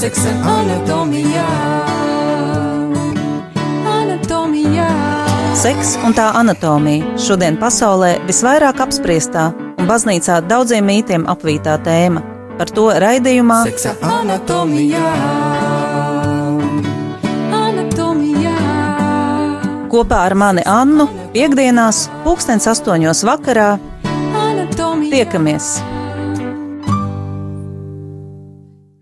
seksa anatomijā. Anatomijā. Seks un tā anatomija šodien pasaulē visvairāk apspriestā un baznīcā daudziem mītiem apvītā tēma. Par to raidījumā Seksa anatomijā. Anatomijā. kopā ar mani Annu piekdienās, pulkstens astoņos vakarā. Anatomijā. Tiekamies!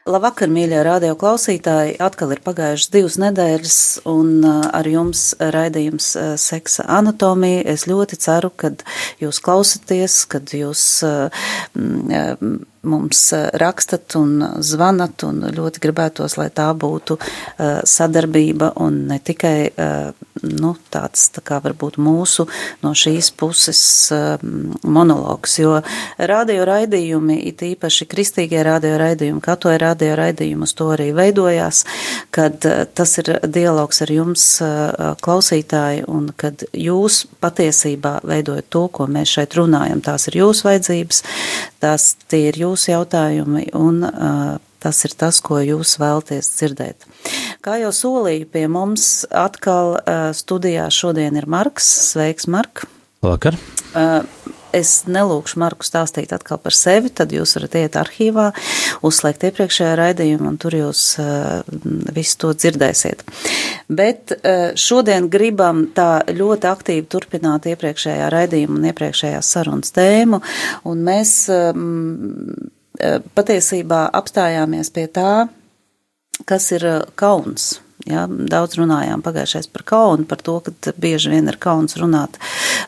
Labvakar, mīļie radio klausītāji! Atkal ir pagājušas divas nedēļas, un uh, ar jums raidījums uh, Seksa anatomija. Es ļoti ceru, ka jūs klausaties, kad jūs mm, mums uh, rakstat un zvanat, un ļoti gribētos, lai tā būtu uh, sadarbība un ne tikai nu, tāds tā kā varbūt mūsu no šīs puses monologs, jo radio raidījumi, it īpaši kristīgie radio raidījumi, katoja radio raidījumi uz to arī veidojās, kad tas ir dialogs ar jums klausītāji un kad jūs patiesībā veidojat to, ko mēs šeit runājam, tās ir jūsu vajadzības, tās tie ir jūsu jautājumi un Tas ir tas, ko jūs vēlaties dzirdēt. Kā jau solīju, pie mums atkal studijā šodien ir Marks. Sveiks, Mark! Vakar. Uh, es nelūkšu Marku stāstīt atkal par sevi, tad jūs varat iet arhīvā, uzslēgt iepriekšējā raidījumu, un tur jūs uh, visu to dzirdēsiet. Bet uh, šodien gribam tā ļoti aktīvi turpināt iepriekšējā raidījuma un iepriekšējās sarunas tēmu, un mēs um, patiesībā apstājāmies pie tā, kas ir kauns. Ja, daudz runājām pagājušais par kaunu, par to, ka bieži vien ir kauns runāt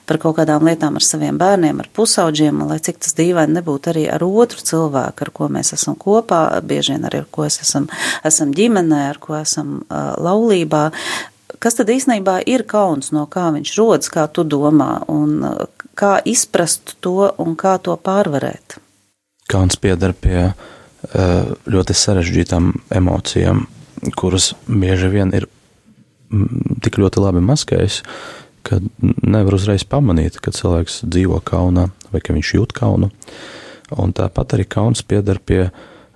par kaut kādām lietām ar saviem bērniem, ar pusauģiem, un lai cik tas dīvaini nebūtu arī ar otru cilvēku, ar ko mēs esam kopā, bieži vien arī ar ko es esam, esam ģimenē, ar ko esam uh, laulībā. Kas tad īstenībā ir kauns, no kā viņš rodas, kā tu domā, un kā izprast to un kā to pārvarēt? Kauns pieder pie ļoti sarežģītām emocijām, kuras bieži vien ir tik ļoti labi maskējis, ka nevar uzreiz pamanīt, ka cilvēks dzīvo kaunā vai ka viņš jūt kaunu. Un tāpat arī kauns pieder pie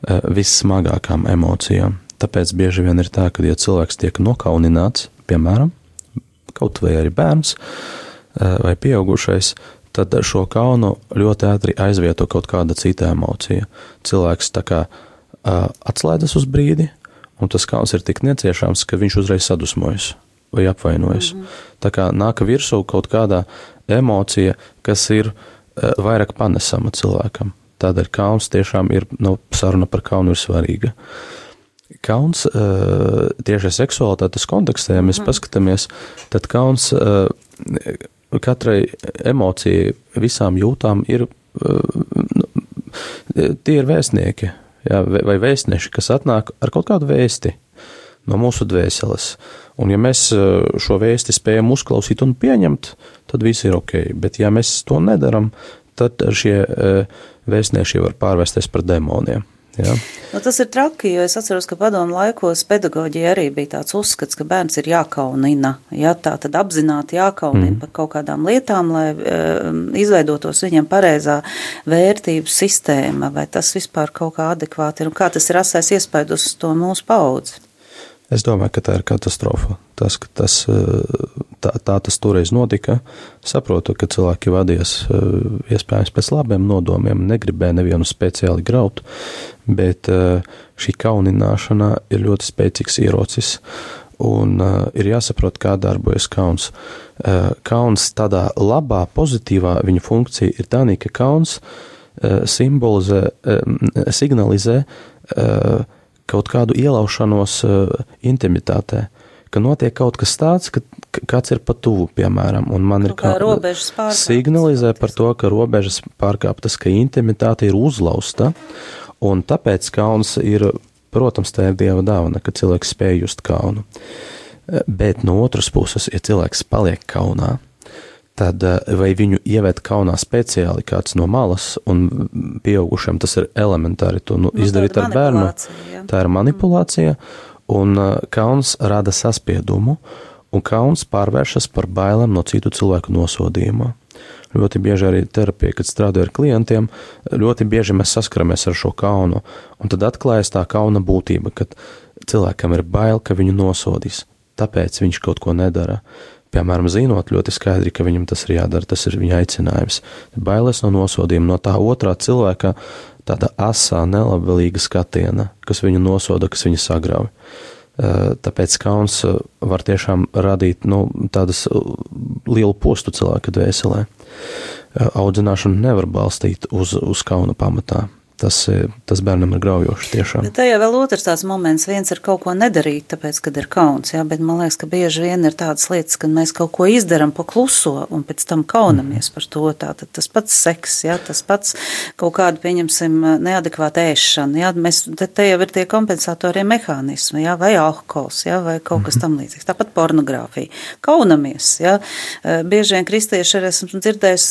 vissmagākām emocijām. Tāpēc bieži vien ir tā, ka, ja cilvēks tiek nokaunināts, piemēram, kaut vai arī bērns vai pieaugušais, tad šo kaunu ļoti ātri aizvieto kaut kāda cita emocija. Cilvēks tā kā uh, atslēdzas uz brīdi, un tas kauns ir tik neciešams, ka viņš uzreiz sadusmojas vai apvainojas. Mm -hmm. Tā kā nāk virsū kaut kāda emocija, kas ir uh, vairāk panesama cilvēkam. Tādēļ kauns tiešām ir, nu, saruna par kaunu ir svarīga. Kauns uh, tieši seksualitātes kontekstā, ja mēs -hmm. paskatāmies, tad kauns uh, katrai emocijai, visām jūtām ir, nu, tie ir vēstnieki, jā, vai vēstneši, kas atnāk ar kaut kādu vēsti no mūsu dvēseles. Un ja mēs šo vēsti spējam uzklausīt un pieņemt, tad viss ir ok, bet ja mēs to nedaram, tad šie vēstnieši var pārvērsties par demoniem. Ja. Nu, tas ir traki, jo es atceros, ka padomu laikos pedagoģija arī bija tāds uzskats, ka bērns ir jākaunina. Ja, tā tad apzināti jākaunina mm. par kaut kādām lietām, lai uh, izveidotos viņam pareizā vērtību sistēma, vai tas vispār kaut kā adekvāti ir un kā tas ir asais iespējas uz to mūsu paudzi. Es domāju, ka tā ir katastrofa. Tas, ka tas, tā, tā tas toreiz notika, saprotu, ka cilvēki vadījās iespējams pēc labiem nodomiem, negribēja nevienu speciāli graut, bet šī kaunināšana ir ļoti spēcīgs ierocis. Un uh, ir jāsaprot, kā darbojas kauns. Uh, kauns tādā labā, pozitīvā viņa funkcija ir tā, ka kauns uh, simbolizē, uh, signalizē uh, kaut kādu ielaušanos uh, intimitātē, ka notiek kaut kas tāds, ka kāds ir pa tuvu, piemēram, un man kaut ir kā pārkāptas. Signalizē par to, ka robežas pārkāptas, ka intimitāte ir uzlausta, un tāpēc kauns ir, protams, tā ir dieva dāvana, ka cilvēks spēj just kaunu. Bet no otras puses, ja cilvēks paliek kaunā, tad eh, vai viņu ievēt kaunā speciāli kāds no malas, un pieaugušiem tas ir elementāri to nu, nu, izdarīt ar bērnu. Ja. Tā ir manipulācija, un uh, kauns rada saspiedumu, un kauns pārvēršas par bailēm no citu cilvēku nosodījuma. ļoti bieži arī terapija, kad strādāju ar klientiem, ļoti bieži mēs saskaramies ar šo kaunu. Un tad atklājas tā kauna būtība, kad cilvēkam ir bail, ka viņu nosodīs, tāpēc viņš kaut ko nedara. Piemēram, zinot ļoti skaidri, ka viņam tas ir jādara, tas ir viņa aicinājums. Bailes no nosodījuma, no tā otrā cilvēka, tāda asā, nelabvēlīga skatiena, kas viņu nosoda, kas viņu sagrauj. Tāpēc kauns var tiešām radīt nu, tādas lielu postu cilvēka dvēselē. Audzināšanu nevar balstīt uz, uz kauna pamatā tas, e, tas bērnam ir graujoši tiešām. Bet tajā vēl otrs tāds moments, viens ir kaut ko nedarīt, tāpēc, kad ir kauns, jā, bet man liekas, ka bieži vien ir tādas lietas, kad mēs kaut ko izdaram pa kluso un pēc tam kaunamies mm. par to, tātad tas pats seks, jā, tas pats kaut kādu, pieņemsim, neadekvāta ēšana, jā, mēs, te, te jau ir tie kompensatorie mehānismi, jā, vai alkohols, jā, vai kaut kas -hmm. tam līdzīgs, tāpat pornogrāfija. Kaunamies, jā, e, bieži vien kristieši arī esmu dzirdējis,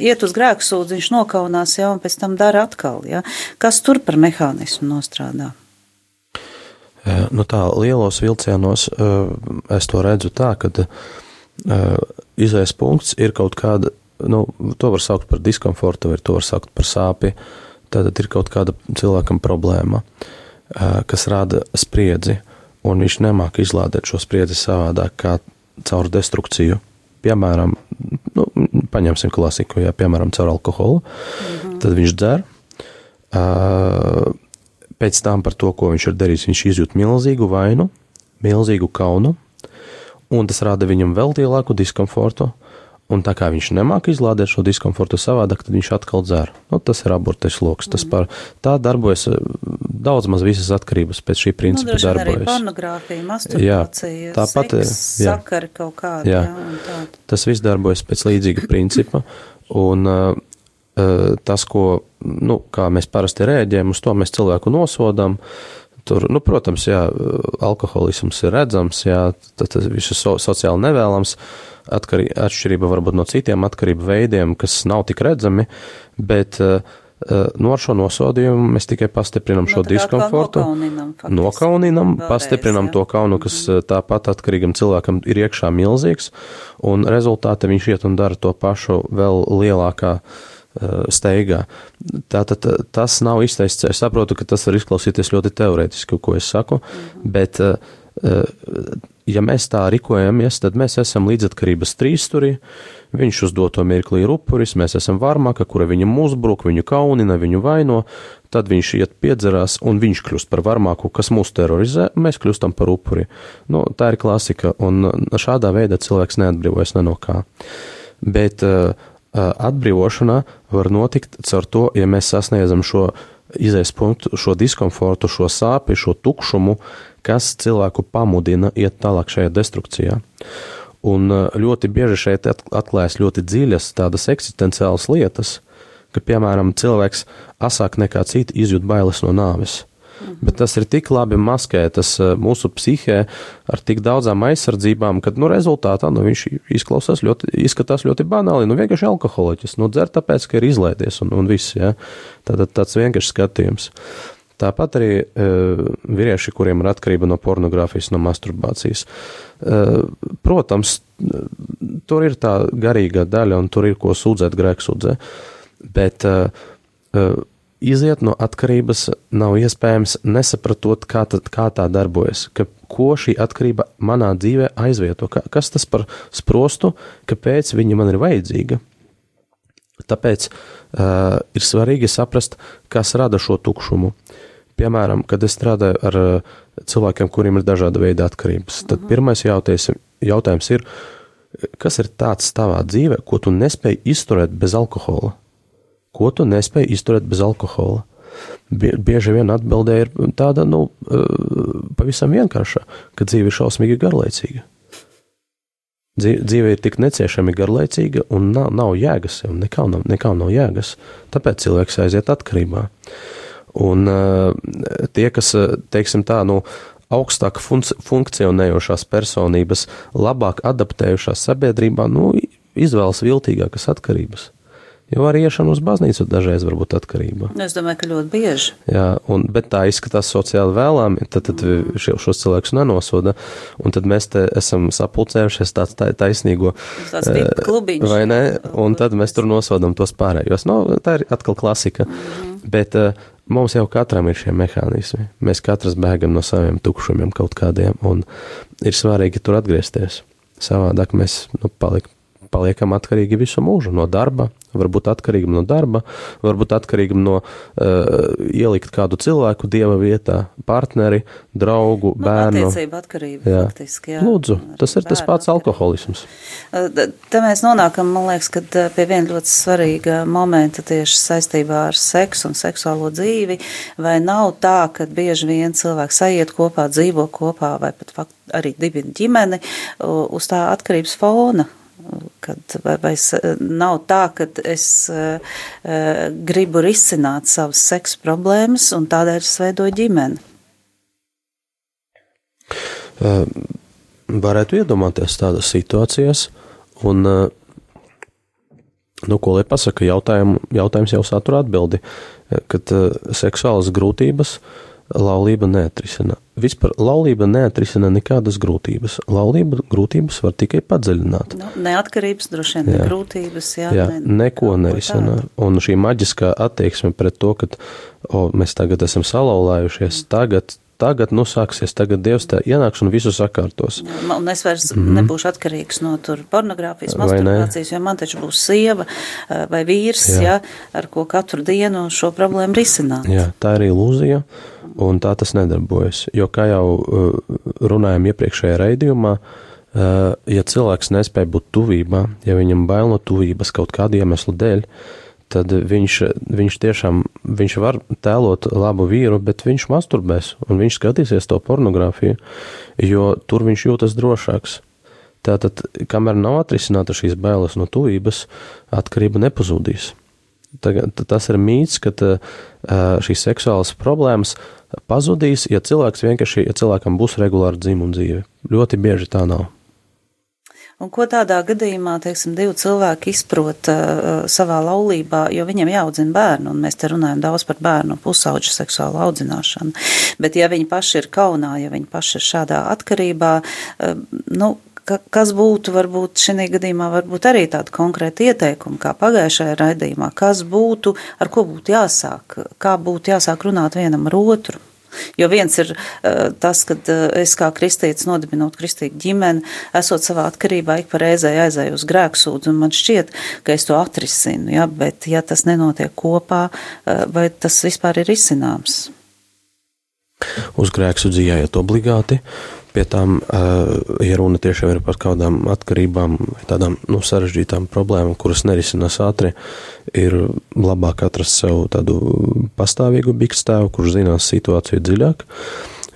iet uz grēku sūdzi, viņš nokaunās, jā, un pēc tam dara atkal. Ja? Kas tur par mehānismu nostrādā? Nu, tā lielos vilcienos es to redzu tā, ka izējas punkts ir kaut kāda, nu, to var saukt par diskomfortu, vai to var saukt par sāpi. Tātad ir kaut kāda cilvēkam problēma, kas rada spriedzi, un viņš nemāk izlādēt šo spriedzi savādāk kā caur destrukciju. Piemēram, nu, paņemsim klasiku, ja piemēram caur alkoholu, -hmm. tad viņš dzer, Pēc tam par to, ko viņš ir darījis, viņš izjūt milzīgu vainu, milzīgu kaunu, un tas rada viņam vēl lielāku diskomfortu. Un tā kā viņš nemāķi izlādēt šo diskomfortu savādāk, tad viņš atkal dzer. Nu, tas ir abortais lokus. Tas par tā darbojas daudz maz visas atkarības pēc šī principa nu, darbojas. Arī pornogrāfija, masturbācija, jā, tāpat ir. Sakari kaut kādi. Jā, jā tas viss darbojas pēc līdzīga principa. Un uh, tas, ko, nu, kā mēs parasti rēģējam, uz to mēs cilvēku nosodām. Tur, nu, protams, jā, alkoholisms ir redzams, jā, tas ir so, sociāli nevēlams, atkarī, atšķirība varbūt no citiem atkarību veidiem, kas nav tik redzami, bet uh, nu, ar šo nosodījumu mēs tikai pastiprinam nu, šo diskomfortu, nokauninam, nokauninam pastiprinam jā. to kaunu, kas tāpat atkarīgam cilvēkam ir iekšā milzīgs, un rezultātā viņš iet un dara to pašu vēl lielākā uh, Eh, steigā. Tātad tas nav izteikts. Es saprotu, ka tas var izklausīties ļoti teorētiski, ko es saku, mhm. bet, eh, ja mēs tā rīkojamies, tad mēs esam līdzatkarības trīsturī. Viņš uz doto mirkli ir upuris, mēs esam varmāka, kura viņam uzbruk, viņu kaunina, viņu vaino, tad viņš iet piedzerās un viņš kļūst par varmāku, kas mūs terorizē, mēs kļūstam par upuri. Nu, tā ir klasika, un šādā veidā cilvēks neatbrīvojas ne no kā. Bet uh, atbrīvošana var notikt caur to, ja mēs sasniedzam šo izējas punktu, šo diskomfortu, šo sāpju, šo tukšumu, kas cilvēku pamudina iet tālāk šajā destrukcijā. Un ļoti bieži šeit atklājas ļoti dziļas tādas eksistenciālas lietas, ka, piemēram, cilvēks asāk nekā citi izjūt bailes no nāves. Bet tas ir tik labi maskētas eh, mūsu psihē ar tik daudzām aizsardzībām, ka nu, rezultātā nu, viņš izklausās ļoti, izskatās ļoti banāli. Nu, vienkārši alkoholiķis, nu, dzer tāpēc, ka ir izlaidies un, un viss. Ja? Tātad tāds vienkāršs skatījums. Tāpat arī e, vīrieši, kuriem ir atkarība no pornogrāfijas, no masturbācijas. E, protams, tur ir tā garīgā daļa, un tur ir ko sūdzēt, grēksūdzē. Bet e, e, iziet no atkarības nav iespējams nesapratot, kā, tad, kā tā darbojas, ka, ko šī atkarība manā dzīvē aizvieto, ka, kas tas par sprostu, kāpēc viņa man ir vajadzīga. Tāpēc uh, ir svarīgi saprast, kas rada šo tukšumu. Piemēram, kad es strādāju ar uh, cilvēkiem, kuriem ir dažāda veida atkarības, tad mhm. pirmais jautājums, jautājums ir, kas ir tāds tavā dzīvē, ko tu nespēji izturēt bez alkohola? Ko tu nespēji izturēt bez alkohola. Bieži vien atbildē ir tāda, nu, eh, pavisam vienkārša, ka dzīve ir šausmīgi garlaicīga. Dzīve ir tik neciešami garlaicīga un nav, nav jēgas, jau nekā nav, nekā nav jēgas. Tāpēc cilvēks aiziet atkarībā. Un uh, tie, kas, teiksim tā, nu, augstāk funkcionējošās personības, labāk adaptējušās sabiedrībā, nu, izvēlas viltīgākas atkarības Jo arī iešana uz baznīcu dažreiz var būt atkarība. Es domāju, ka ļoti bieži. Jā, un, bet tā izskatās sociāli vēlami, tad, tad šie, šos cilvēkus nenosoda, un tad mēs te esam sapulcējušies tāds tā, taisnīgo, Tāds eh, klubiņš. vai ne, un tad mēs tur nosodam tos pārējos. Nu, tā ir atkal klasika, bet uh, mums jau katram ir šie mehānismi. Mēs katrs bēgam no saviem tukšumiem kaut kādiem, un ir svarīgi tur atgriezties. Savādāk mēs nu, palik, paliekam atkarīgi visu mūžu no darba, varbūt atkarīgam no darba, varbūt atkarīgam no uh, ielikt kādu cilvēku dieva vietā, partneri, draugu, Nu, bērnu. attiecība atkarība, Jā. faktiski. Jā. Lūdzu, tas ir tas pats alkoholisms. D- Te mēs nonākam, man liekas, kad, uh, pie viena ļoti svarīga momenta tieši saistībā ar seksu un seksuālo dzīvi. Vai nav tā, ka bieži vien cilvēks aiziet kopā, dzīvo kopā, vai pat fakt, arī dibina ģimeni uz tā atkarības fona? Uh, Kad, vai, vai s- nav tā, ka es uh, uh, gribu risināt savas seksa problēmas un tādēļ es veidoju ģimeni? Uh, varētu iedomāties tādas situācijas, un, uh, nu, ko lai pasaka, jautājumu, jautājums jau satura atbildi, uh, kad uh, seksuālas grūtības laulība neatrisina. Vispār laulība neatrisina nekādas grūtības. Laulība grūtības var tikai padziļināt. Nu, neatkarības, droši vien, Jā. ne grūtības. Jā, Jā, ne- neko nerisina. Un šī maģiskā attieksme pret to, ka o, mēs tagad esam salauzājušies, tagad, tagad nu sāksies, tagad Dievs tā ienāks un visu sakārtos. Jā, Un es vairs mm -hmm. nebūšu atkarīgs no pornogrāfijas, masturbācijas, jo man taču būs sieva eh, vai vīrs, Jā. ja, ar ko katru dienu šo problēmu risināt. Jā, tā ir ilūzija, un tā tas nedarbojas. Jo, kā jau uh, runājām iepriekšējā raidījumā, uh, ja cilvēks nespēja būt tuvībā, ja viņam bail no tuvības kaut kāda iemesla dēļ, tad viņš, viņš tiešām viņš var tēlot labu vīru, bet viņš masturbēs un viņš skatīsies to pornogrāfiju, jo tur viņš jūtas drošāks. Tātad, kamēr nav atrisināta šīs bailes no tuvības, atkarība nepazudīs. Tagad, tas ir mīts, ka šīs seksuālas problēmas pazudīs, ja cilvēks vienkārši, ja cilvēkam būs regulāra dzimuma dzīve. Ļoti bieži tā nav. Un ko tādā gadījumā, teiksim, divi cilvēki izprot uh, savā laulībā, jo viņiem jāaudzina bērnu, un mēs te runājam daudz par bērnu pusauģu seksuālu audzināšanu. Bet ja viņi paši ir kaunā, ja viņi paši ir šādā atkarībā, uh, nu, ka, kas būtu varbūt šī gadījumā varbūt arī tāda konkrēta ieteikuma, kā pagājušajā raidījumā, kas būtu, ar ko būtu jāsāk, kā būtu jāsāk runāt vienam ar otru. Jo viens ir uh, tas, ka uh, es kā kristietis nodibinot kristīgu ģimeni, esot savā atkarībā, ik pa reizē aizēju uz grēksūdzu, un man šķiet, ka es to atrisinu, ja, bet ja tas nenotiek kopā, uh, vai tas vispār ir izcināms? Uz grēksudzi jāiet obligāti. Pie tām, uh, ja runa tiešām ir par kādām atkarībām, tādām nu, sarežģītām problēmām, kuras nerisinās ātri, ir labāk atrast sev tādu pastāvīgu bikstēvu, kurš zinās situāciju dziļāk.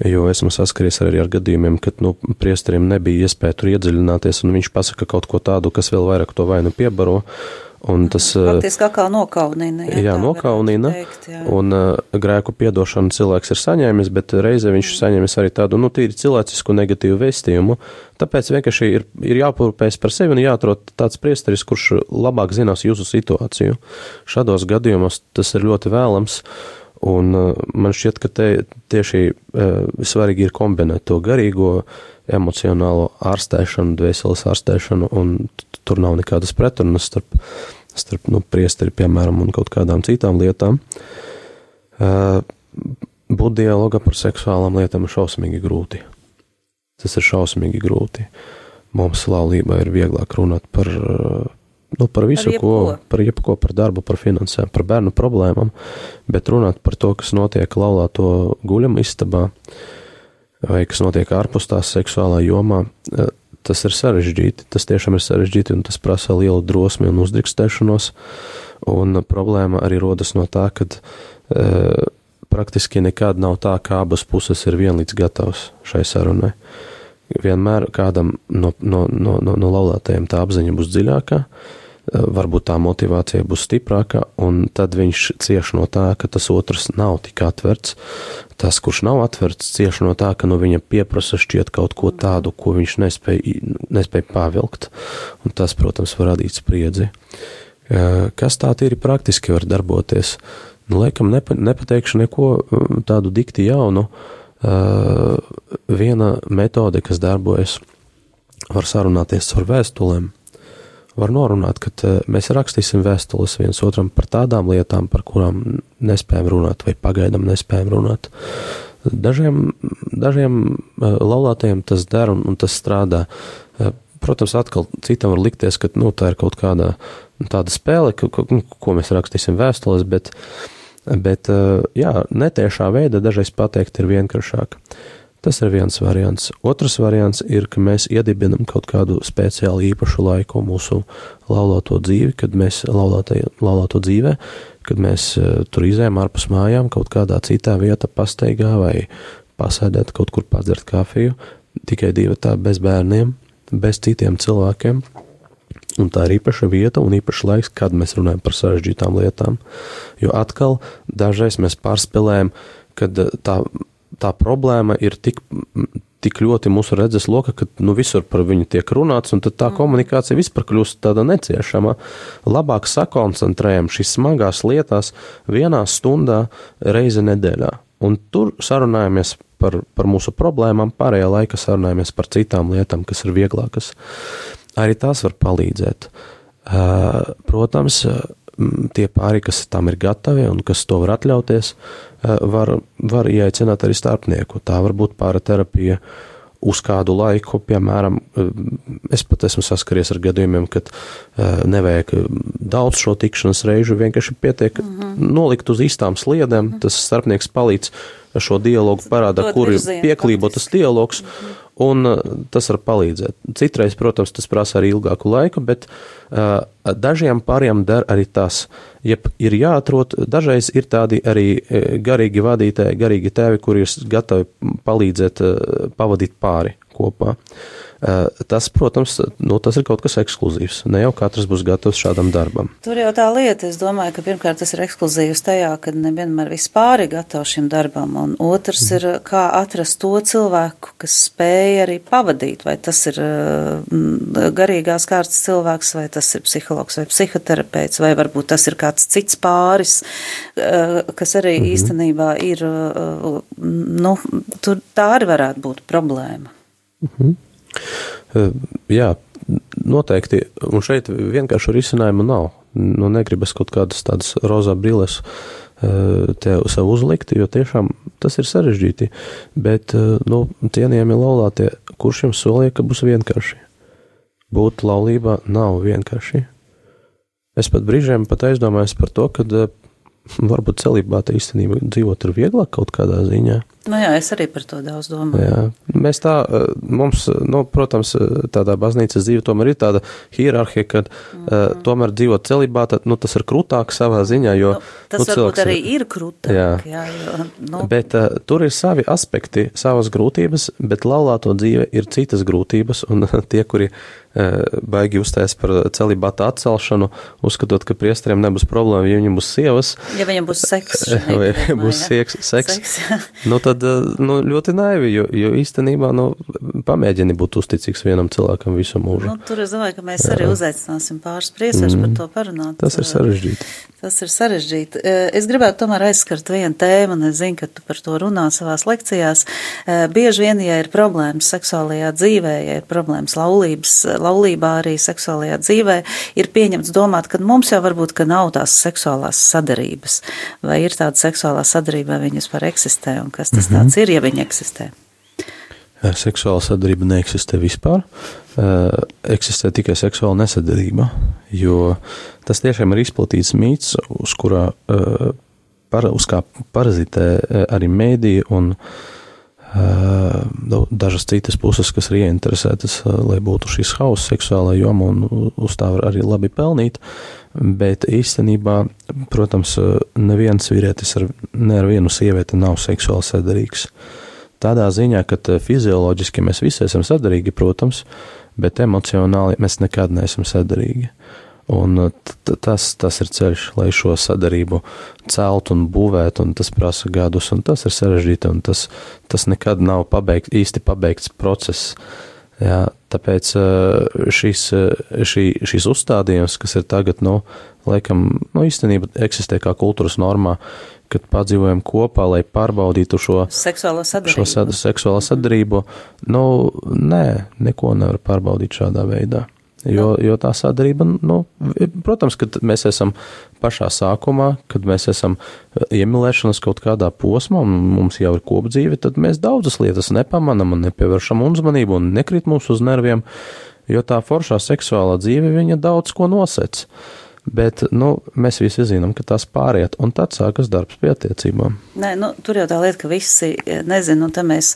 Jo esmu saskaries arī ar gadījumiem, kad nu, priesteriem nebija iespēja tur iedziļināties, un viņš pasaka kaut ko tādu, kas vēl vairāk to vainu piebaro. Un tas, uh, Faktiski kā nokaunina. Jā, tā nokaunina. teikt, jā. Un uh, grēku piedošanu cilvēks ir saņēmis, bet reizē viņš ir saņēmis arī tādu, nu, tīri cilvēcisku negatīvu vēstījumu. Tāpēc vienkārši ir, ir jāpūpējas par sevi un jāatrod tāds priesteris, kurš labāk zinās jūsu situāciju. Šādos gadījumos tas ir ļoti vēlams. Un uh, man šķiet, ka te tieši uh, svarīgi ir kombinēt to garīgo, emocionālo ārstēšanu, dvēseles ārstēšanu, un tur nav nekādas pretrunas starp, starp nu, priesteri, piemēram, un kaut kādām citām lietām. Uh, būt dialogā par seksuālām lietām ir šausmīgi grūti. Tas ir šausmīgi grūti. Mums laulībā ir vieglāk runāt par, uh, nu, par visu, Par ko, jebko. par jebko, par darbu, par finansēm, par bērnu problēmām, bet runāt par to, kas notiek laulāto guļama istabā, vai kas notiek ārpus tās seksuālā jomā, eh, tas ir sarežģīti. Tas tiešām ir sarežģīti, un tas prasa lielu drosmi un uzdrīkstēšanos. Un problēma arī rodas no tā, ka e, praktiski nekad nav tā, ka abas puses ir vienlīdz gatavs šai sarunai. Vienmēr kādam no, no, no, no, no laulātajiem tā apziņa būs dziļākā, eh, varbūt tā motivācija būs stiprāka, un tad viņš cieš no tā, ka tas otrs nav tik atverts. Tas, kurš nav atverts, cieš no tā, ka no viņa pieprasa šķiet kaut ko tādu, ko viņš nespēja, nespēja pavilkt, un tas, protams, var radīt spriedzi. Kas tā tīri praktiski var darboties? Nu, laikam nepa, nepateikšu neko tādu dikti jaunu. Viena metode, kas darbojas, var sarunāties ar vēstulēm. Var norunāt, ka mēs rakstīsim vēstules viens otram par tādām lietām, par kurām nespējam runāt vai pagaidām nespējam runāt. Dažiem, dažiem laulātajiem tas der un, un tas strādā. Protams, atkal citam var likties, ka nu, tā ir kaut kāda tāda spēle, ko, ko, ko mēs rakstīsim vēstules, bet, bet jā, netiešā veidā dažreiz pateikt ir vienkāršāk. Tas ir viens variants. Otrs variants ir, ka mēs iedibinam kaut kādu speciālu īpašu laiku mūsu laulāto dzīvi, kad mēs laulāto dzīvē, kad mēs tur izējām ārpus mājām kaut kādā citā vietā pasteigā vai pasēdēt kaut kur padzert kafiju, tikai divi tā bez bērniem, bez citiem cilvēkiem. Un tā ir īpaša vieta un īpašs laiks, kad mēs runājam par sarežģītām lietām. Jo atkal dažreiz mēs pārspēlējam, kad tā, tā problēma ir tik, tik ļoti mūsu redzes loka, ka nu, visur par viņu tiek runāts, un tā komunikācija vispār kļūst tāda neciešama. Labāk sakoncentrējam šīs smagās lietās vienā stundā reizi nedēļā. Un tur sarunājamies par, par mūsu problēmām, pārējā laika sarunājamies par citām lietām, kas ir vieglākas. Arī tās var palīdzēt. Protams, tie pāri, kas tam ir gatavi un kas to var atļauties, var, var ieaicināt arī starpnieku. Tā var būt pārterapija uz kādu laiku, piemēram, es pat esmu saskaries ar gadījumiem, kad nevajag daudz šo tikšanas reižu, vienkārši pietiek mm -hmm. nolikt uz īstām sliedēm, mm -hmm. tas starpnieks palīdz šo dialogu parāda, kur ir pieklībotas dialogs, un uh, tas var palīdzēt. Citreiz, protams, tas prasa arī ilgāku laiku, bet uh, dažiem pāriem der arī tas. Ja ir jāatrod, dažreiz ir tādi arī uh, garīgi vadītāji, garīgi tēvi, kuri ir gatavi palīdzēt uh, pavadīt pāri kopā. Uh, tas, protams, nu, tas ir kaut kas ekskluzīvs. Ne jau katrs būs gatavs šādam darbam. Tur jau tā lieta, es domāju, ka pirmkārt tas ir ekskluzīvs tajā, ka nevienmēr vispār ir gatavs šim darbam, un otrs mm. ir, kā atrast to cilvēku, kas spēj arī pavadīt, vai tas ir mm, garīgās kārtas cilvēks, vai tas ir psihologs vai psihoterapeits, vai varbūt tas ir kāds cits pāris, eh, kas arī mm -hmm. īstenībā ir, eh, nu, tur tā arī varētu būt problēma. Mm -hmm. Jā, noteikti. Un šeit vienkārši risinājumu nav. Nu, negribas kaut kādas tādas rozā brilles tev sev uzlikt, jo tiešām tas ir sarežģīti. Bet, nu, cienījami laulātie, kurš jums solīja, ka būs vienkārši? Būt laulībā nav vienkārši. Es pat brīžiem pat aizdomājos par to, ka varbūt celībāte īstenībā dzīvot ir vieglāk kaut kādā ziņā. Nu jā, es arī par to daudz domāju. Jā. Mēs tā, eh, mums, nu, protams, tādā baznīcas dzīve tomēr ir tāda hierarhija, ka mm. uh, tomēr dzīvot celibātā, nu, tas ir krūtāk savā ziņā, jo. Nu, tas nu, varbūt arī ir krūtāk. Jā. jā jo, nu. Bet uh, tur ir savi aspekti, savas grūtības, bet laulāto dzīve ir citas grūtības, un tie, kuri uh, baigi uztais par celibāta atcelšanu, uzskatot, ka priesteriem nebūs problēma, ja viņiem būs sievas. Ja viņiem būs seks. Vai būs seks, seks. seks nu, tad nu, ļoti naivi, jo, jo īstenībā nu, pamēģini būt uzticīgs vienam cilvēkam visu mūžu. Nu, tur es domāju, ka mēs Jā. arī uzaicināsim pāris priesēs mm. par to parunāt. Tas ir sarežģīti. Tas ir sarežģīti. Es gribētu tomēr aizskart vienu tēmu, un es zinu, ka tu par to runā savās lekcijās. Bieži vien, ja ir problēmas seksuālajā dzīvē, ja ir problēmas laulības, laulībā arī seksuālajā dzīvē, ir pieņemts domāt, ka mums jau varbūt, ka nav tās seksuālās sadarības, vai ir tāda seksuālā sadarība, vai viņas par eksistē, un kas tas mm -hmm. tāds ir, ja viņi eksistē. Seksuāla sadarība neeksistē vispār. Eksistē tikai seksuāla nesadarība, jo tas tiešām ir izplatīts mīts, uz kurā uz kā parazitē arī mēdīja un dažas citas puses, kas ir ieinteresētas, lai būtu šis hauss seksuālā joma un uz tā var arī labi pelnīt. Bet īstenībā, protams, neviens vīrietis ar, ne ar vienu sievieti nav seksuāli sadarīgs. Tādā ziņā, ka fizioloģiski mēs visi esam sadarīgi, protams, bet emocionāli mēs nekad neesam sadarīgi. Un tas, tas ir ceļš, lai šo sadarību celt un būvēt, un tas prasa gadus, un tas ir sarežģīti, un tas, tas nekad nav pabeigt, īsti pabeigts process. Jā, tāpēc šis, šī, šis uzstādījums, kas ir tagad, nu, laikam, nu, īstenībā eksistē kā kultūras normā, kad padzīvojam kopā, lai pārbaudītu šo seksuālo sadarību. Šo sad, seksuālo sadarību, nu, nē, neko nevar pārbaudīt šādā veidā. Jo, jo tā sadarība, nu, protams, kad mēs esam pašā sākumā, kad mēs esam iemīlēšanas kaut kādā posmā un mums jau ir kopdzīve, tad mēs daudzas lietas nepamanam un nepievēršam uzmanību un nekrit mums uz nerviem, jo tā foršā seksuālā dzīve viņa daudz ko nosec. Bet nu, mēs visi zinām, ka tas pāriet, un tad sākas darbs pie attiecībām. Nē, nu, tur jau tā lieta, ka visi nezina, un tad mēs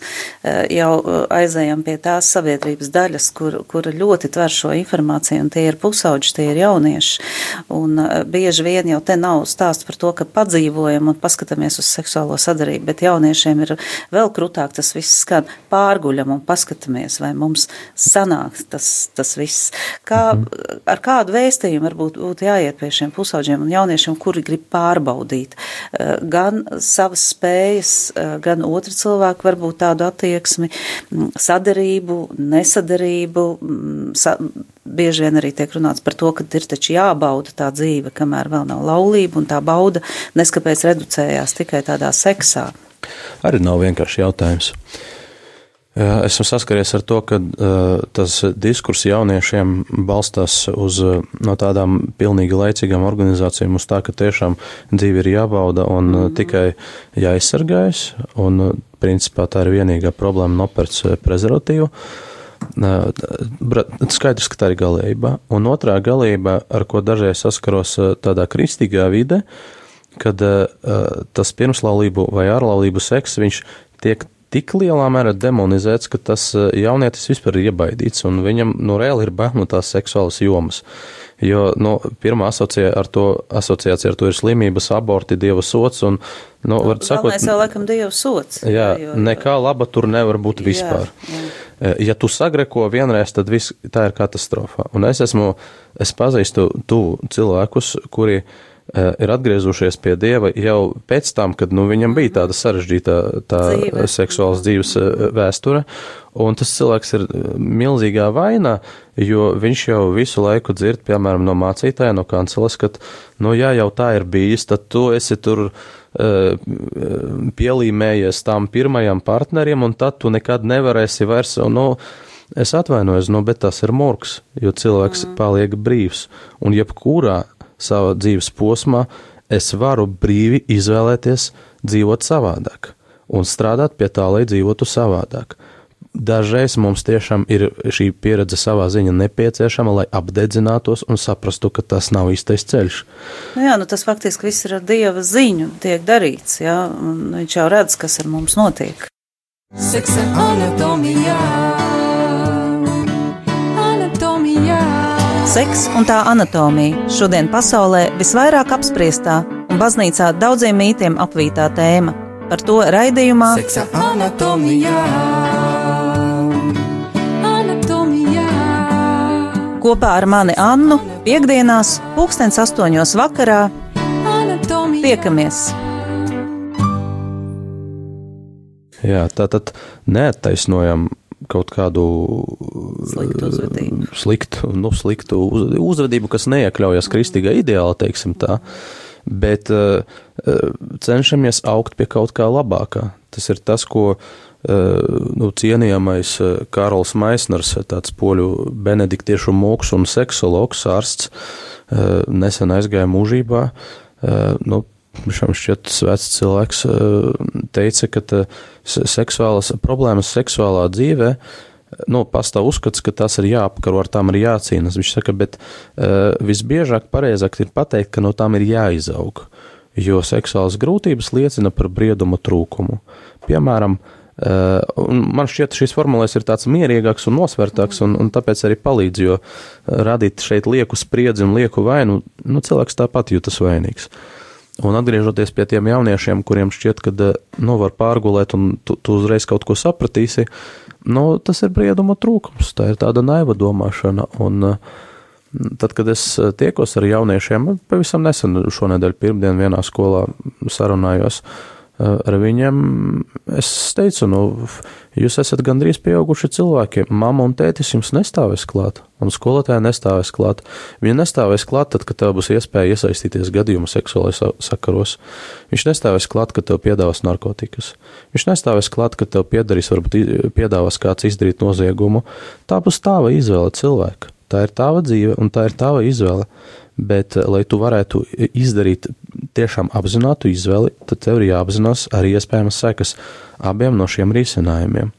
e, jau e, aizējam pie tās sabiedrības daļas, kur, kur ļoti tver šo informāciju, un tie ir pusauģi, tie ir jaunieši. Un bieži vien jau te nav stāsts par to, ka padzīvojam un paskatāmies uz seksuālo sadarību, bet jauniešiem ir vēl krūtāk tas viss skan pārguļam un paskatāmies, vai mums sanāk tas, tas viss. Kā, mhm. Ar kādu vēstījumu varbūt būtu jā jāiet pie šiem pusauģiem un jauniešiem, kuri grib pārbaudīt eh, gan savas spējas, eh, gan otru cilvēku varbūt tādu attieksmi, mm, sadarību, nesadarību. Mm, sa bieži vien arī tiek runāts par to, ka ir taču jābauda tā dzīve, kamēr vēl nav laulība, un tā bauda neskapēc reducējās tikai tādā seksā. Arī nav vienkārši jautājums. Esmu saskaries ar to, ka uh, tas diskurs jauniešiem balstās uz uh, no tādām pilnīgi laicīgām organizācijām, uz tā, ka tiešām dzīve ir jābauda un uh, tikai jāizsargājas, un uh, principā tā ir vienīgā problēma nopērts prezervatīvu. Uh, skaidrs, ka tā ir galība. Un otrā galība, ar ko dažreiz saskaros uh, tādā kristīgā vide, kad uh, tas pirmslaulību vai ārlaulību seks, viņš tiek tik lielā mērā demonizēts, ka tas eh, jaunietis vispār ir iebaidīts, un viņam nu, reāli ir bail no tās seksuālas jomas. Jo nu, pirmā asocia ar to, asociācija ar to ir slimības, aborti, dieva sots. Un, nu, var sakot, mēs jau laikam dieva sots. Jā, jo, nekā laba tur nevar būt vispār. Jā, jā. Eh, ja tu sagreko vienreiz, tad viss tā ir katastrofa. Un es esmu, es pazīstu tu cilvēkus, kuri ir atgriezušies pie dieva jau pēc tam, kad nu, viņam bija tāda sarežģīta tā Dzīve. seksuālas dzīves eh, vēsture. Un tas cilvēks ir eh, milzīgā vainā, jo viņš jau visu laiku dzird, piemēram, no mācītāja, no kanceles, ka, nu, ja jau tā ir bijis, tad tu esi tur pielīmējies tam pirmajam partnerim, un tad tu nekad nevarēsi vairs, nu, es atvainojos, nu, bet tas ir morgs, jo cilvēks mm. paliek brīvs. Un jebkurā savā dzīves posmā, es varu brīvi izvēlēties dzīvot savādāk un strādāt pie tā, lai dzīvotu savādāk. Dažreiz mums tiešām ir šī pieredze savā ziņā nepieciešama, lai apdedzinātos un saprastu, ka tas nav īstais ceļš. Nu jā, nu tas faktiski viss ir ar Dieva ziņu tiek darīts, jā, un viņš jau redz, kas ar mums notiek. Seksa anatomijā. Seks un tā anatomija šodien pasaulē visvairāk apspriestā un baznīcā daudziem mītiem apvītā tēma. Par to raidījumā Seksa anatomijā. anatomijā. Kopā ar mani Annu piekdienās, pulkstens astoņos vakarā. Anatomijā. Tiekamies! Jā, tā tad neattaisnojam kaut kādu sliktu uzvedību, sliktu, nu, sliktu uz, uzvedību kas neiekļaujas kristīgā ideālā, teiksim tā, bet uh, cenšamies augt pie kaut kā labākā. Tas ir tas, ko uh, nu, cienījamais Kārls Maisners, tāds poļu benediktiešu mūks un seksologs ārsts, uh, nesen aizgāja mūžībā. Nu, Šam šķiet, vecs cilvēks teica, ka seksuālas problēmas seksuālā dzīvē, nu, pastāv uzskats, ka tas ir jāapkaro, ar tām ir jācīnās. Viņš saka, bet uh, visbiežāk pareizāk ir pateikt, ka no tām ir jāizaug, jo seksuālas grūtības liecina par brieduma trūkumu. Piemēram, Uh, man šķiet, šīs formulēs ir tāds mierīgāks un nosvērtāks, un, un tāpēc arī palīdz, jo radīt šeit lieku spriedzi un lieku vainu, nu, cilvēks tāpat jūtas vainīgs. Uh, Un atgriežoties pie tiem jauniešiem, kuriem šķiet, ka eh, nu, var pārgulēt un tu, tu uzreiz kaut ko sapratīsi, nu, tas ir brieduma trūkums. Tā ir tāda naiva domāšana. Un, eh, tad, kad es eh, tiekos ar jauniešiem, pavisam nesen šonadēļ pirmdien vienā skolā sarunājos, ar viņiem es teicu, nu, jūs esat gandrīz pieauguši cilvēki. Mama un tētis jums nestāvēs klāt, un skolotāja nestāvēs klāt. Viņa nestāvēs klāt, tad, kad tev būs iespēja iesaistīties gadījuma seksuālajā sakaros. Viņš nestāvēs klāt, kad tev piedāvās narkotikas. Viņš nestāvēs klāt, kad tev piedarīs, varbūt piedāvās kāds izdarīt noziegumu. Tā būs tava izvēle cilvēka. Tā ir tava dzīve, un tā ir tava izvēle. Bet, lai tu varētu izdarīt tiešām apzinātu izvēli, tad tev ir jāapzinās arī iespējamas sekas abiem no šiem risinājumiem.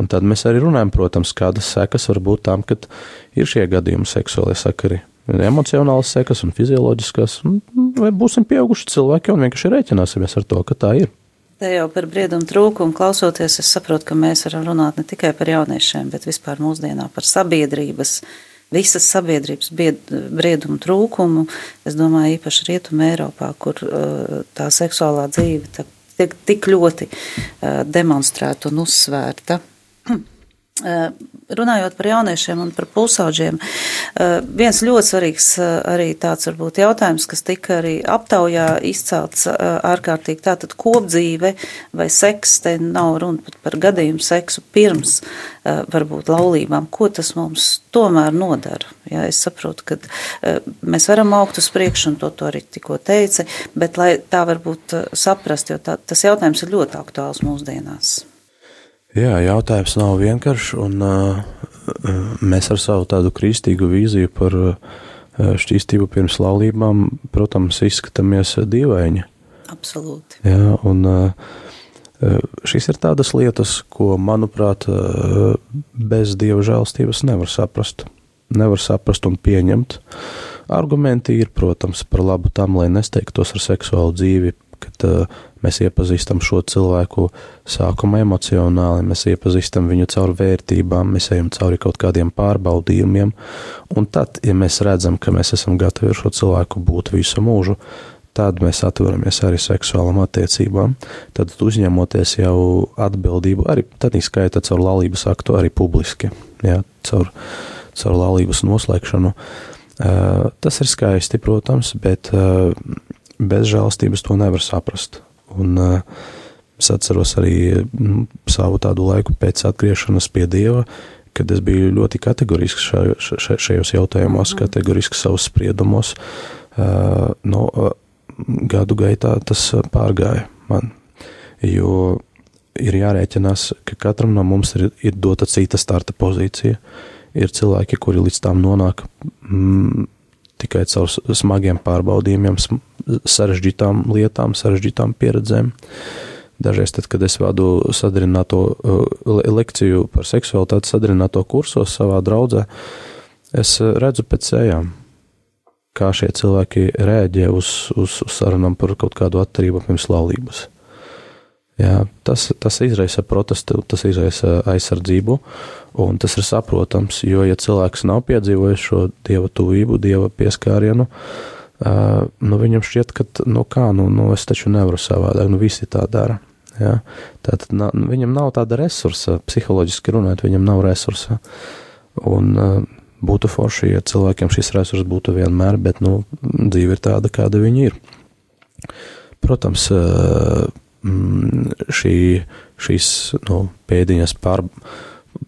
Un tad mēs arī runājam, protams, kādas sekas var būt tam, kad ir šie gadījumi seksuālie sakari. Emocionālas sekas un fizioloģiskas, vai būsim pieauguši cilvēki un vienkārši rēķināsimies ar to, ka tā ir. Te jau par briedumu trūkumu klausoties, es saprotu, ka mēs varam runāt ne tikai par jauniešiem, bet vispār mūsdienā par sabiedrības visas sabiedrības briedumu trūkumu. Es domāju, īpaši Rietumē, Eiropā, kur uh, tā seksuālā dzīve tiek tik ļoti uh, demonstrēta un uzsvērta. Uh, runājot par jauniešiem un par pusauģiem, viens ļoti svarīgs arī tāds varbūt jautājums, kas tika arī aptaujā izcelts ārkārtīgi tātad kopdzīve vai seks, te nav runa pat par gadījumu seksu pirms varbūt laulībām, ko tas mums tomēr nodara. Jā, es saprotu, ka mēs varam augt uz priekšu, un to, to arī tikko teica, bet lai tā varbūt saprast, jo tā, tas jautājums ir ļoti aktuāls mūsdienās. Jā, jautājums nav vienkāršs, un uh, mēs ar savu tādu kristīgu vīziju par uh, šķīstību pirms laulībām, protams, izskatāmies dīvaini. Absolūti. Jā, un uh, šīs ir tādas lietas, ko, manuprāt, uh, bez dieva žēlstības nevar saprast. Nevar saprast un pieņemt. Argumenti ir, protams, par labu tam, lai nesteigtos ar seksuālu dzīvi, kad uh, mēs iepazīstam šo cilvēku sākumā emocionāli, mēs iepazīstam viņu caur vērtībām, mēs ejam cauri kaut kādiem pārbaudījumiem, un tad, ja mēs redzam, ka mēs esam gatavi ar šo cilvēku būt visu mūžu, tad mēs atveramies arī seksuālam attiecībām, tad uzņemoties jau atbildību, arī tad izskaita caur laulības aktu arī publiski, jā, caur, caur laulības noslēgšanu. Uh, tas ir skaisti, protams, bet uh, bez žēlstības to nevar saprast. Un uh, es atceros arī nu, savu tādu laiku pēc atgriešanās pie Dieva, kad es biju ļoti kategorisks šaj, šaj, šajos jautājumos, mm. kategorisks savus spriedumos. Uh, no, uh, gadu gaitā tas pārgāja man, jo ir jārēķinās, ka katram no mums ir, ir dota cita starta pozīcija. Ir cilvēki, kuri līdz tam nonāk mm, tikai caur smagiem pārbaudījumiem, sarežģītām lietām, sarežģītām pieredzēm. Dažreiz, tad, kad es vadu sadarināto uh, lekciju par seksualitāti, sadarināto kursos savā draudzē, es redzu pēc sējām, kā šie cilvēki rēģē uz, uz, uz sarunām par kaut kādu atturību pirms laulības. Jā, tas, tas izraisa protestu, tas izraisa aizsardzību, un tas ir saprotams, jo, ja cilvēks nav piedzīvojis šo dieva tuvību, dieva pieskārienu, uh, nu, viņam šķiet, ka, nu, kā, nu, nu, es taču nevaru savādāk, nu, visi tā dara. Jā. Tātad na, viņam nav tāda resursa, psiholoģiski runājot, viņam nav resursa. Un uh, būtu forši, ja cilvēkiem šis resurs būtu vienmēr, bet, nu, dzīve ir tāda, kāda viņa ir. Protams, uh, šī, šīs nu, pēdiņas pār,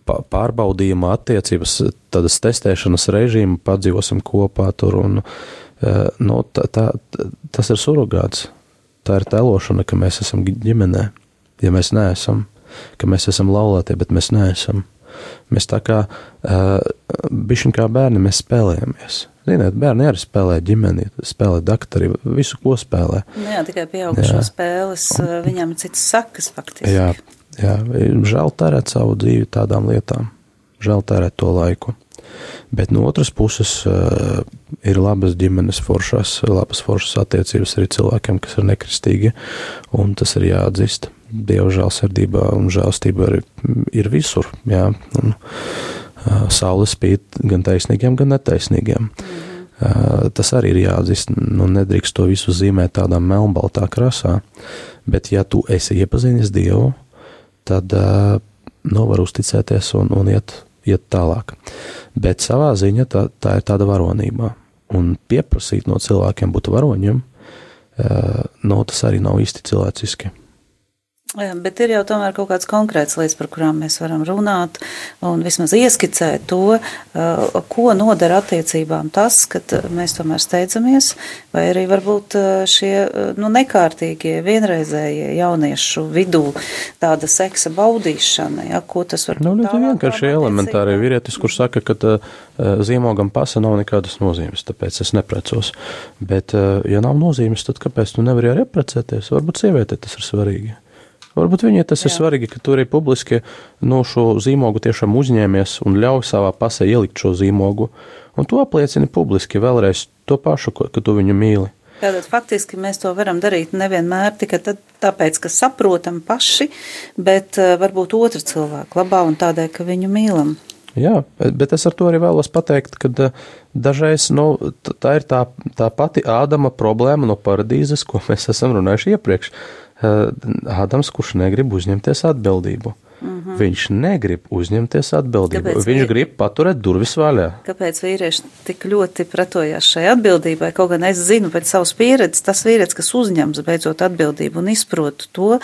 pārbaudījuma attiecības, tādas testēšanas režīmu, padzīvosim kopā tur, un e, nu, tā, tā, tas ir surrogāts. Tā ir tēlošana, ka mēs esam ģimenē, ja mēs neesam, ka mēs esam laulātie, bet mēs neesam. Mēs tā kā uh, bišķiņ kā bērni, mēs spēlējamies. Ziniet, bērni arī spēlē ģimeni, spēlē daktari, visu, ko spēlē. Nu jā, tikai pieaugušo jā. spēles, un, viņam ir citas sakas faktiski. Jā, jā, žēl tērēt savu dzīvi tādām lietām, žēl tērēt to laiku. Bet no otras puses uh, ir labas ģimenes foršas, labas foršas attiecības arī cilvēkiem, kas ir nekristīgi, un tas ir jāatzīst. Dieva žēlsirdība un žēlstība ir, ir visur, jā. Un, uh, saule spīd gan taisnīgiem, gan netaisnīgiem. Mm. Tas arī ir jāatzīst. Nu, nedrīkst to visu zīmēt tādā melnbaltā krāsā. Bet, ja tu esi iepazinis Dievu, tad nu, var uzticēties un, un iet, iet tālāk. Bet savā ziņā tā, tā ir tāda varonība. Un pieprasīt no cilvēkiem būt varoņiem, nu, tas arī nav īsti cilvēciski. Bet ir jau tomēr kaut kāds konkrēts lietas, par kurām mēs varam runāt, un vismaz ieskicēt to, uh, ko nodara attiecībām tas, ka mēs tomēr steidzamies, vai arī varbūt uh, šie uh, nu, nekārtīgie, vienreizējie jauniešu vidū tāda seksa baudīšana, ja, ko tas var Nu, būt ļoti tālākām vienkārši elementāri attiecībām. vīrietis, kurš saka, ka uh, zīmogam pasa nav nekādas nozīmes, tāpēc es neprecos. Bet, uh, ja nav nozīmes, tad kāpēc tu nevari arī apprecēties? Varbūt sievietē tas ir svarīgi. Varbūt viņai tas Jā. ir svarīgi, ka tu arī publiski no šo zīmogu tiešām uzņēmies un ļauj savā pasē ielikt šo zīmogu. Un tu apliecini publiski vēlreiz to pašu, ka tu viņu mīli. Tātad faktiski mēs to varam darīt nevienmēr tikai tad, tāpēc, ka saprotam paši, bet uh, varbūt otru cilvēku labā un tādēļ, ka viņu mīlam. Jā, bet es ar to arī vēlos pateikt, ka eh, dažreiz nu, tā ir tā, tā pati Ādama problēma no paradīzes, ko mēs esam runājuši iepriekš. Eh, Ādams, kurš negrib uzņemties atbildību. Mm -hmm. Viņš negrib uzņemties atbildību. Kāpēc Viņš vi- grib paturēt durvis vaļā. Kāpēc vīrieši tik ļoti pretojās šai atbildībai? Kaut gan es zinu pēc savas pieredzes, tas vīrietis, kas uzņems beidzot atbildību un izprot to,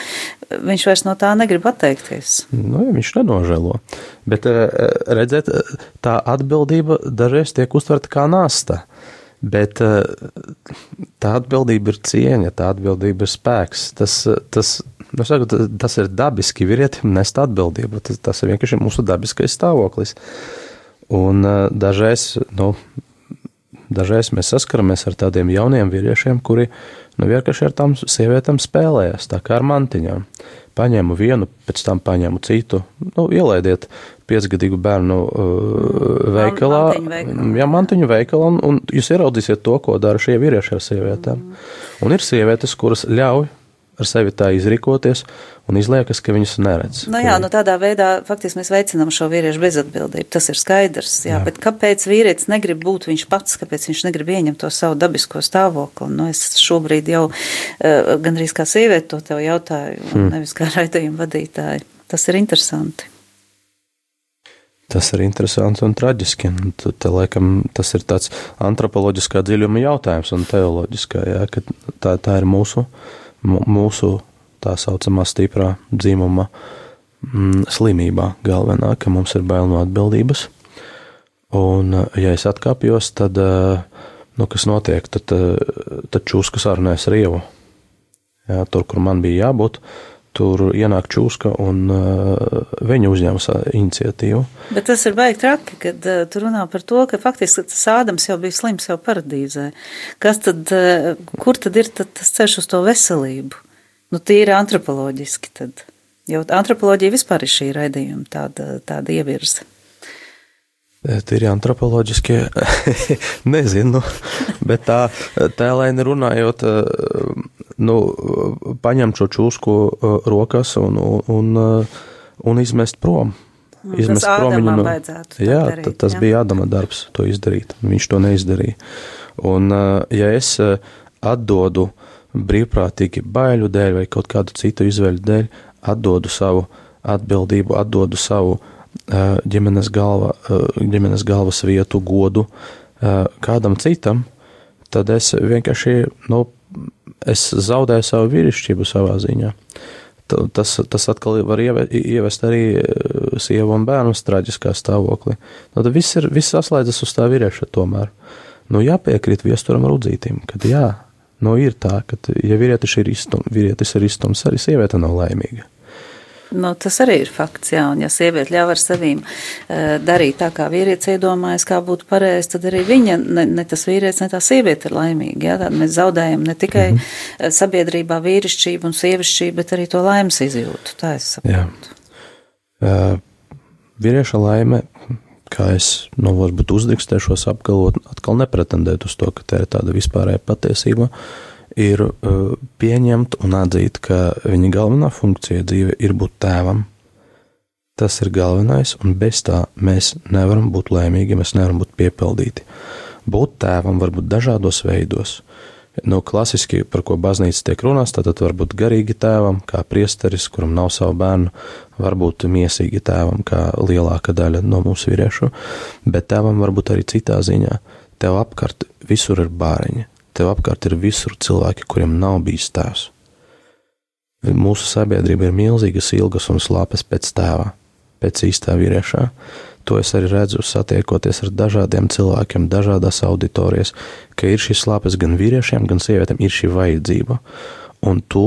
viņš vairs no tā negrib atteikties. Nu, ja viņš nenožēlo. Bet eh, redzēt, eh, tā atbildība dažreiz tiek uztverta kā nasta. Bet eh, tā atbildība ir cieņa, tā atbildība ir spēks. Tas, eh, tas, nu, saku, tas, tas ir dabiski vīrietim nest atbildību. Tas, tas ir vienkārši mūsu dabiskais stāvoklis. Un eh, dažreiz, nu, dažreiz mēs saskaramies ar tādiem jauniem vīriešiem, kuri nu, vienkārši ar tām sievietēm spēlējas, tā kā ar mantiņām. Paņēmu vienu, pēc tam paņēmu citu. Nu, ielaidiet piecgadīgu bērnu uh, veikalā. veikalā. Jā, mantiņu veikalā, un, un jūs ieraudzīsiet to, ko dara šie vīrieši ar sievietēm. Un ir sievietes, kuras ļauj ar sevi tā izrīkoties, un izliekas, ka viņas neredz. Nu jā, nu tādā veidā faktiski mēs veicinām šo vīriešu bezatbildību. Tas ir skaidrs. Jā, jā. Bet kāpēc vīrietis negrib būt viņš pats, kāpēc viņš negrib ieņemt to savu dabisko stāvokli? Nu, es šobrīd jau uh, gandrīz kā sieviete to tev jautāju, un nevis kā raidījuma vadītāji. Tas ir interesanti. Tas ir interesanti un traģiski. Tu- Te, laikam, tas ir tāds antropoloģiskā dziļuma jautājums un teoloģiskā, jā, ka tā, tā ir mūsu, mu- mūsu tā saucamā stiprā dzīmuma mm, slimībā galvenā, ka mums ir bail no atbildības. Un, eh, ja es atkāpjos, tad, eh, nu, kas notiek, tad, eh, tad čūskas arnēs rievu. Jā, tur, kur man bija jābūt, tur ienāk čūska un uh, viņa uzņemas uh, iniciatīvu. Bet tas ir baigi traki, kad uh, tu runā par to, ka faktiski tas Ādams jau bija slims jau paradīzē. Kas tad, kur tad ir tad tas ceļš uz to veselību? Nu, tīri antropoloģiski tad. Jo antropoloģija vispār ir šī raidījuma tāda, tāda ievirze. Tīri antropoloģiskie, nezinu, bet tā tēlēni runājot, eh, nu, paņemt šo čūsku eh, rokas un, un, eh, un izmest prom. tas Ādamam vajadzētu tā Jā, darīt, ta- tas jā. bija Ādama darbs to izdarīt. Viņš to neizdarīja. Un, eh, ja es atdodu brīvprātīgi baiļu dēļ vai kaut kādu citu izvēļu dēļ, atdodu savu atbildību, atdodu savu ģimenes, galva, ģimenes galvas vietu, godu kādam citam, tad es vienkārši, nu, es zaudēju savu vīrišķību savā ziņā. Ta- Tas, tas atkal var ieve- ievest arī eh, sievu un bērnu traģiskā stāvoklī. Nu, tad viss, ir, viss saslēdzas uz tā vīrieša tomēr. Nu, jāpiekrīt viesturam rudzītim, kad jā, nu ir tā, ka, ja vīrietis ir istums, vīrietis ir istums, arī sieviete nav laimīga. Nu, tas arī ir fakts, jā, un ja sieviete ļauj ar sevīm uh, darīt tā, kā vīrietis iedomājas, kā būtu pareizi, tad arī viņa, ne, ne tas vīrietis, ne tā sieviete ir laimīga. Jā, tad mēs zaudējam ne tikai mm -hmm. sabiedrībā vīrišķību un sievišķību, bet arī to laimes izjūtu. Tā es saprotu. Uh, vīrieša laime, kā es nu, varbūt uzdrīkstēšos apgalvot, atkal nepretendēt uz to, ka tā ir tāda vispārēja patiesība, ir uh, pieņemt un atzīt, ka viņa galvenā funkcija dzīve ir būt tēvam. Tas ir galvenais, un bez tā mēs nevaram būt laimīgi, mēs nevaram būt piepildīti. Būt tēvam var būt dažādos veidos. Nu, klasiski, par ko baznīca tiek runāts, tad var būt garīgi tēvam, kā priesteris, kuram nav savu bērnu, varbūt miesīgi tēvam, kā lielākā daļa no mūsu vīriešu, bet tēvam var būt arī citā ziņā. Tev apkārt visur ir bāriņi, tev apkārt ir visur cilvēki, kuriem nav bijis tēvs. Mūsu sabiedrība ir milzīgas ilgas un slāpes pēc tēva, pēc īstā vīriešā. To es arī redzu, satiekoties ar dažādiem cilvēkiem, dažādās auditorijas, ka ir šīs slāpes gan vīriešiem, gan sievietēm, ir šī vajadzība. Un tu,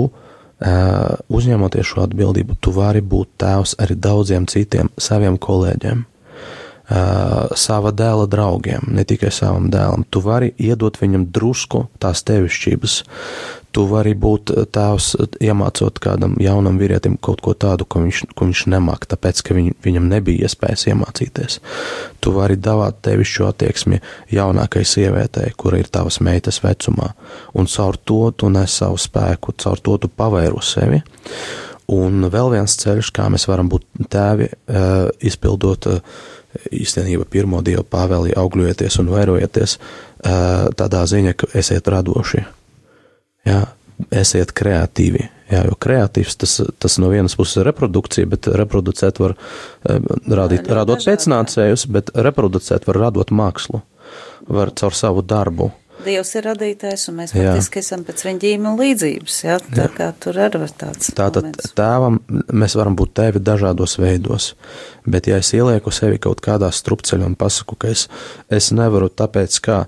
uzņemoties šo atbildību, tu vari būt tēvs arī daudziem citiem saviem kolēģiem uh, sava dēla draugiem, ne tikai savam dēlam. Tu vari iedot viņam drusku tās tevišķības. Tu vari būt tēvs, iemācot kādam jaunam vīrietim kaut ko tādu, ko viņš, ko viņš nemāk, tāpēc, ka viņ, viņam nebija iespējas iemācīties. Tu vari davāt tevišķu attieksmi jaunākai sievietei, kura ir tavas meitas vecumā, un caur to tu nes savu spēku, caur to tu pavairu sevi. Un vēl viens ceļš, kā mēs varam būt tēvi, izpildot īstenībā pirmo dievu pāvēli augļojieties un vairojieties tādā ziņā, ka esiet radoši, jā, esiet kreatīvi, jā, jo kreatīvs tas, tas no vienas puses ir reprodukcija, bet reproducēt var rādīt, rādot pēcnācējus, bet reproducēt var radot mākslu, var caur savu darbu. Dievs ir radītājs, un mēs faktiski esam pēc viņa ģīmuma līdzības. Jā, tā jā. kā tur arī var tāds. Tātad moments. tēvam mēs varam būt tevi dažādos veidos, bet ja es ielieku sevi kaut kādā strupceļā un pasaku, ka es, es nevaru tāpēc, kā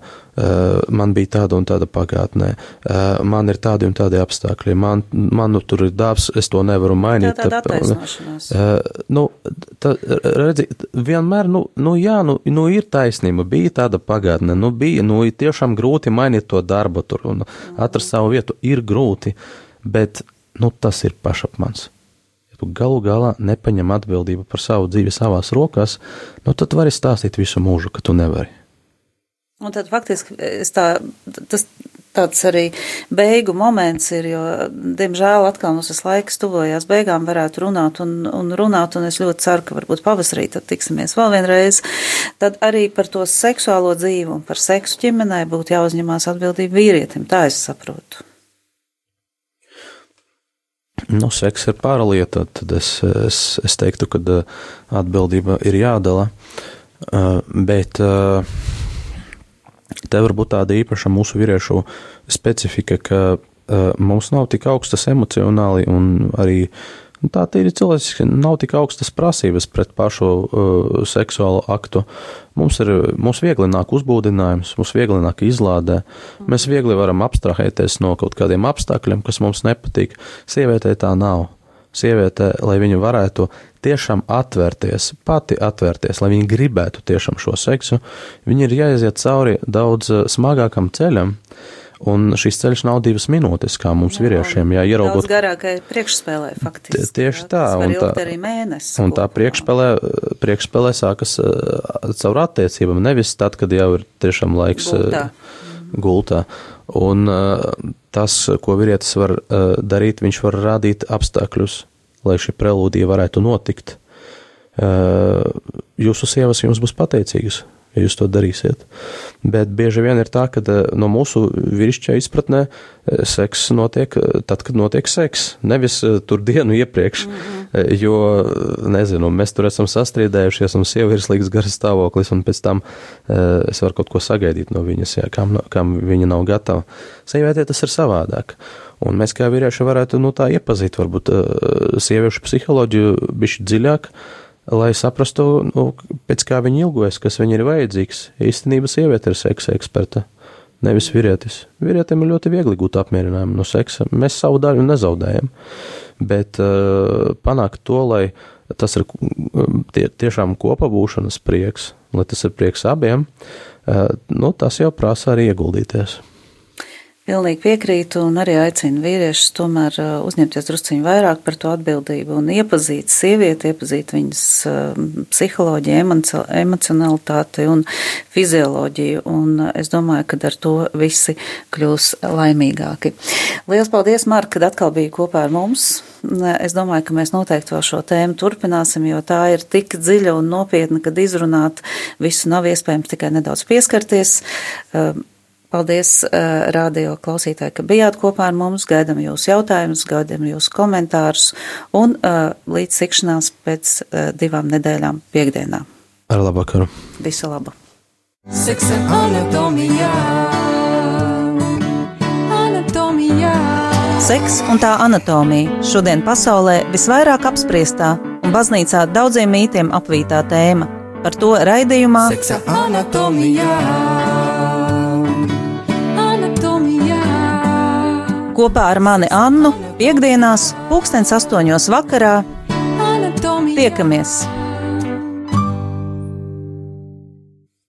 man bija tāda un tāda pagātnē, uh, man ir tādi un tādi apstākļi, man, man nu, tur ir dāvs, es to nevaru mainīt. Tā tāda attaisnošanās. Uh, nu, tā, redzi, vienmēr, nu, nu jā, nu, nu ir taisnība, bija tāda pagātne, nu bija, nu ir tiešām grūti mainīt to darbu tur un atrast savu vietu, ir grūti, bet, nu, tas ir pašapmans tu galu galā nepaņem atbildību par savu dzīvi savās rokās, nu tad vari stāstīt visu mūžu, ka tu nevari. Un tad faktiski tā, tas tāds arī beigu moments ir, jo, diemžēl, atkal mums tas laiks tuvojās beigām, varētu runāt un, un runāt, un es ļoti ceru, ka varbūt pavasarī tad tiksimies vēl vienreiz. Tad arī par to seksuālo dzīvi un par seksu ģimenē būtu jāuzņemās atbildība vīrietim, tā es saprotu. Nu, seks ir pārlieta, tad es, es, es teiktu, ka atbildība ir jādala, bet te var būt tāda īpaša mūsu vīriešu specifika, ka uh, mums nav tik augstas emocionāli un arī nu, tā ir cilvēciski, nav tik augstas prasības pret pašu uh, seksuālo aktu. Mums ir, mums viegli nāk uzbūdinājums, mums viegli nāk izlādē, mēs viegli varam abstrahēties no kaut kādiem apstākļiem, kas mums nepatīk. Sievietē tā nav. Sieviete, lai viņa varētu tiešām atvērties, pati atvērties, lai viņi gribētu tiešām šo seksu, viņi ir jāiziet cauri daudz eh, smagākam ceļam. Un šis ceļš nav divas minūtes, kā mums jā, vīriešiem, jā, ieraugot. Daudz garākai priekšspēlē, faktiski. Tieši tā, un tā, arī mēnesis. Un tā priekšspēlē, priekšspēlē sākas uh, caur attiecībām, nevis tad, kad jau ir tiešām laiks gultā. Uh, gultā. Un tas, ko vīrietis var darīt, viņš var radīt apstākļus, lai šī prelūdija varētu notikt. Jūsu sievas jums būs pateicīgas, ja jūs to darīsiet. Bet bieži vien ir tā, ka no mūsu vīrišķa izpratnē seks notiek tad, kad notiek seks, nevis tur dienu iepriekš, mm -hmm. jo, nezinu, mēs tur esam sastrīdējušies un sieva ir slikts garas stāvoklis un pēc tam es varu kaut ko sagaidīt no viņas, jā, kam, kam viņa nav gatava. Sievietē tas ir savādāk. Un mēs kā vīrieši varētu nu, tā iepazīt varbūt sieviešu psiholoģiju bišķi dziļāk, lai saprastu, nu, pēc kā viņi ilgojas, kas viņai ir vajadzīgs. Īstenībā sieviete ir seksa eksperta, nevis vīrietis. Vīrietim ir ļoti viegli gūt apmierinājumu no seksa. Mēs savu daļu nezaudējam, bet uh, panākt to, lai tas ir tie, tiešām kopabūšanas prieks, lai tas ir prieks abiem, uh, nu, tas jau prasa arī ieguldīties. Pilnīgi piekrītu un arī aicinu vīriešus tomēr uh, uzņemties drusciņu vairāk par to atbildību un iepazīt sievieti, iepazīt viņas uh, psiholoģiju, emocionalitāti un fizioloģiju. Un uh, es domāju, ka ar to visi kļūs laimīgāki. Lielas paldies, Marka, kad atkal bija kopā ar mums. Es domāju, ka mēs noteikti vēl šo tēmu turpināsim, jo tā ir tik dziļa un nopietna, kad izrunāt visu nav iespējams tikai nedaudz pieskarties. Paldies, uh, radio klausītāji, ka bijāt kopā ar mums. Gaidām jūsu jautājumus, gaidām jūsu komentārus un uh, līdz tikšanās pēc uh, divām nedēļām piekdienā. Ar labu vakaru! Visu labu! Seksa anatomijā, anatomijā, Seks un tā anatomija šodien pasaulē visvairāk apspriestā un baznīcā daudziem mītiem apvītā tēma. Par to raidījumā Seksa. Anatomijā. Kopā ar mani Annu piekdienās, pulkstens astoņos vakarā tiekamies!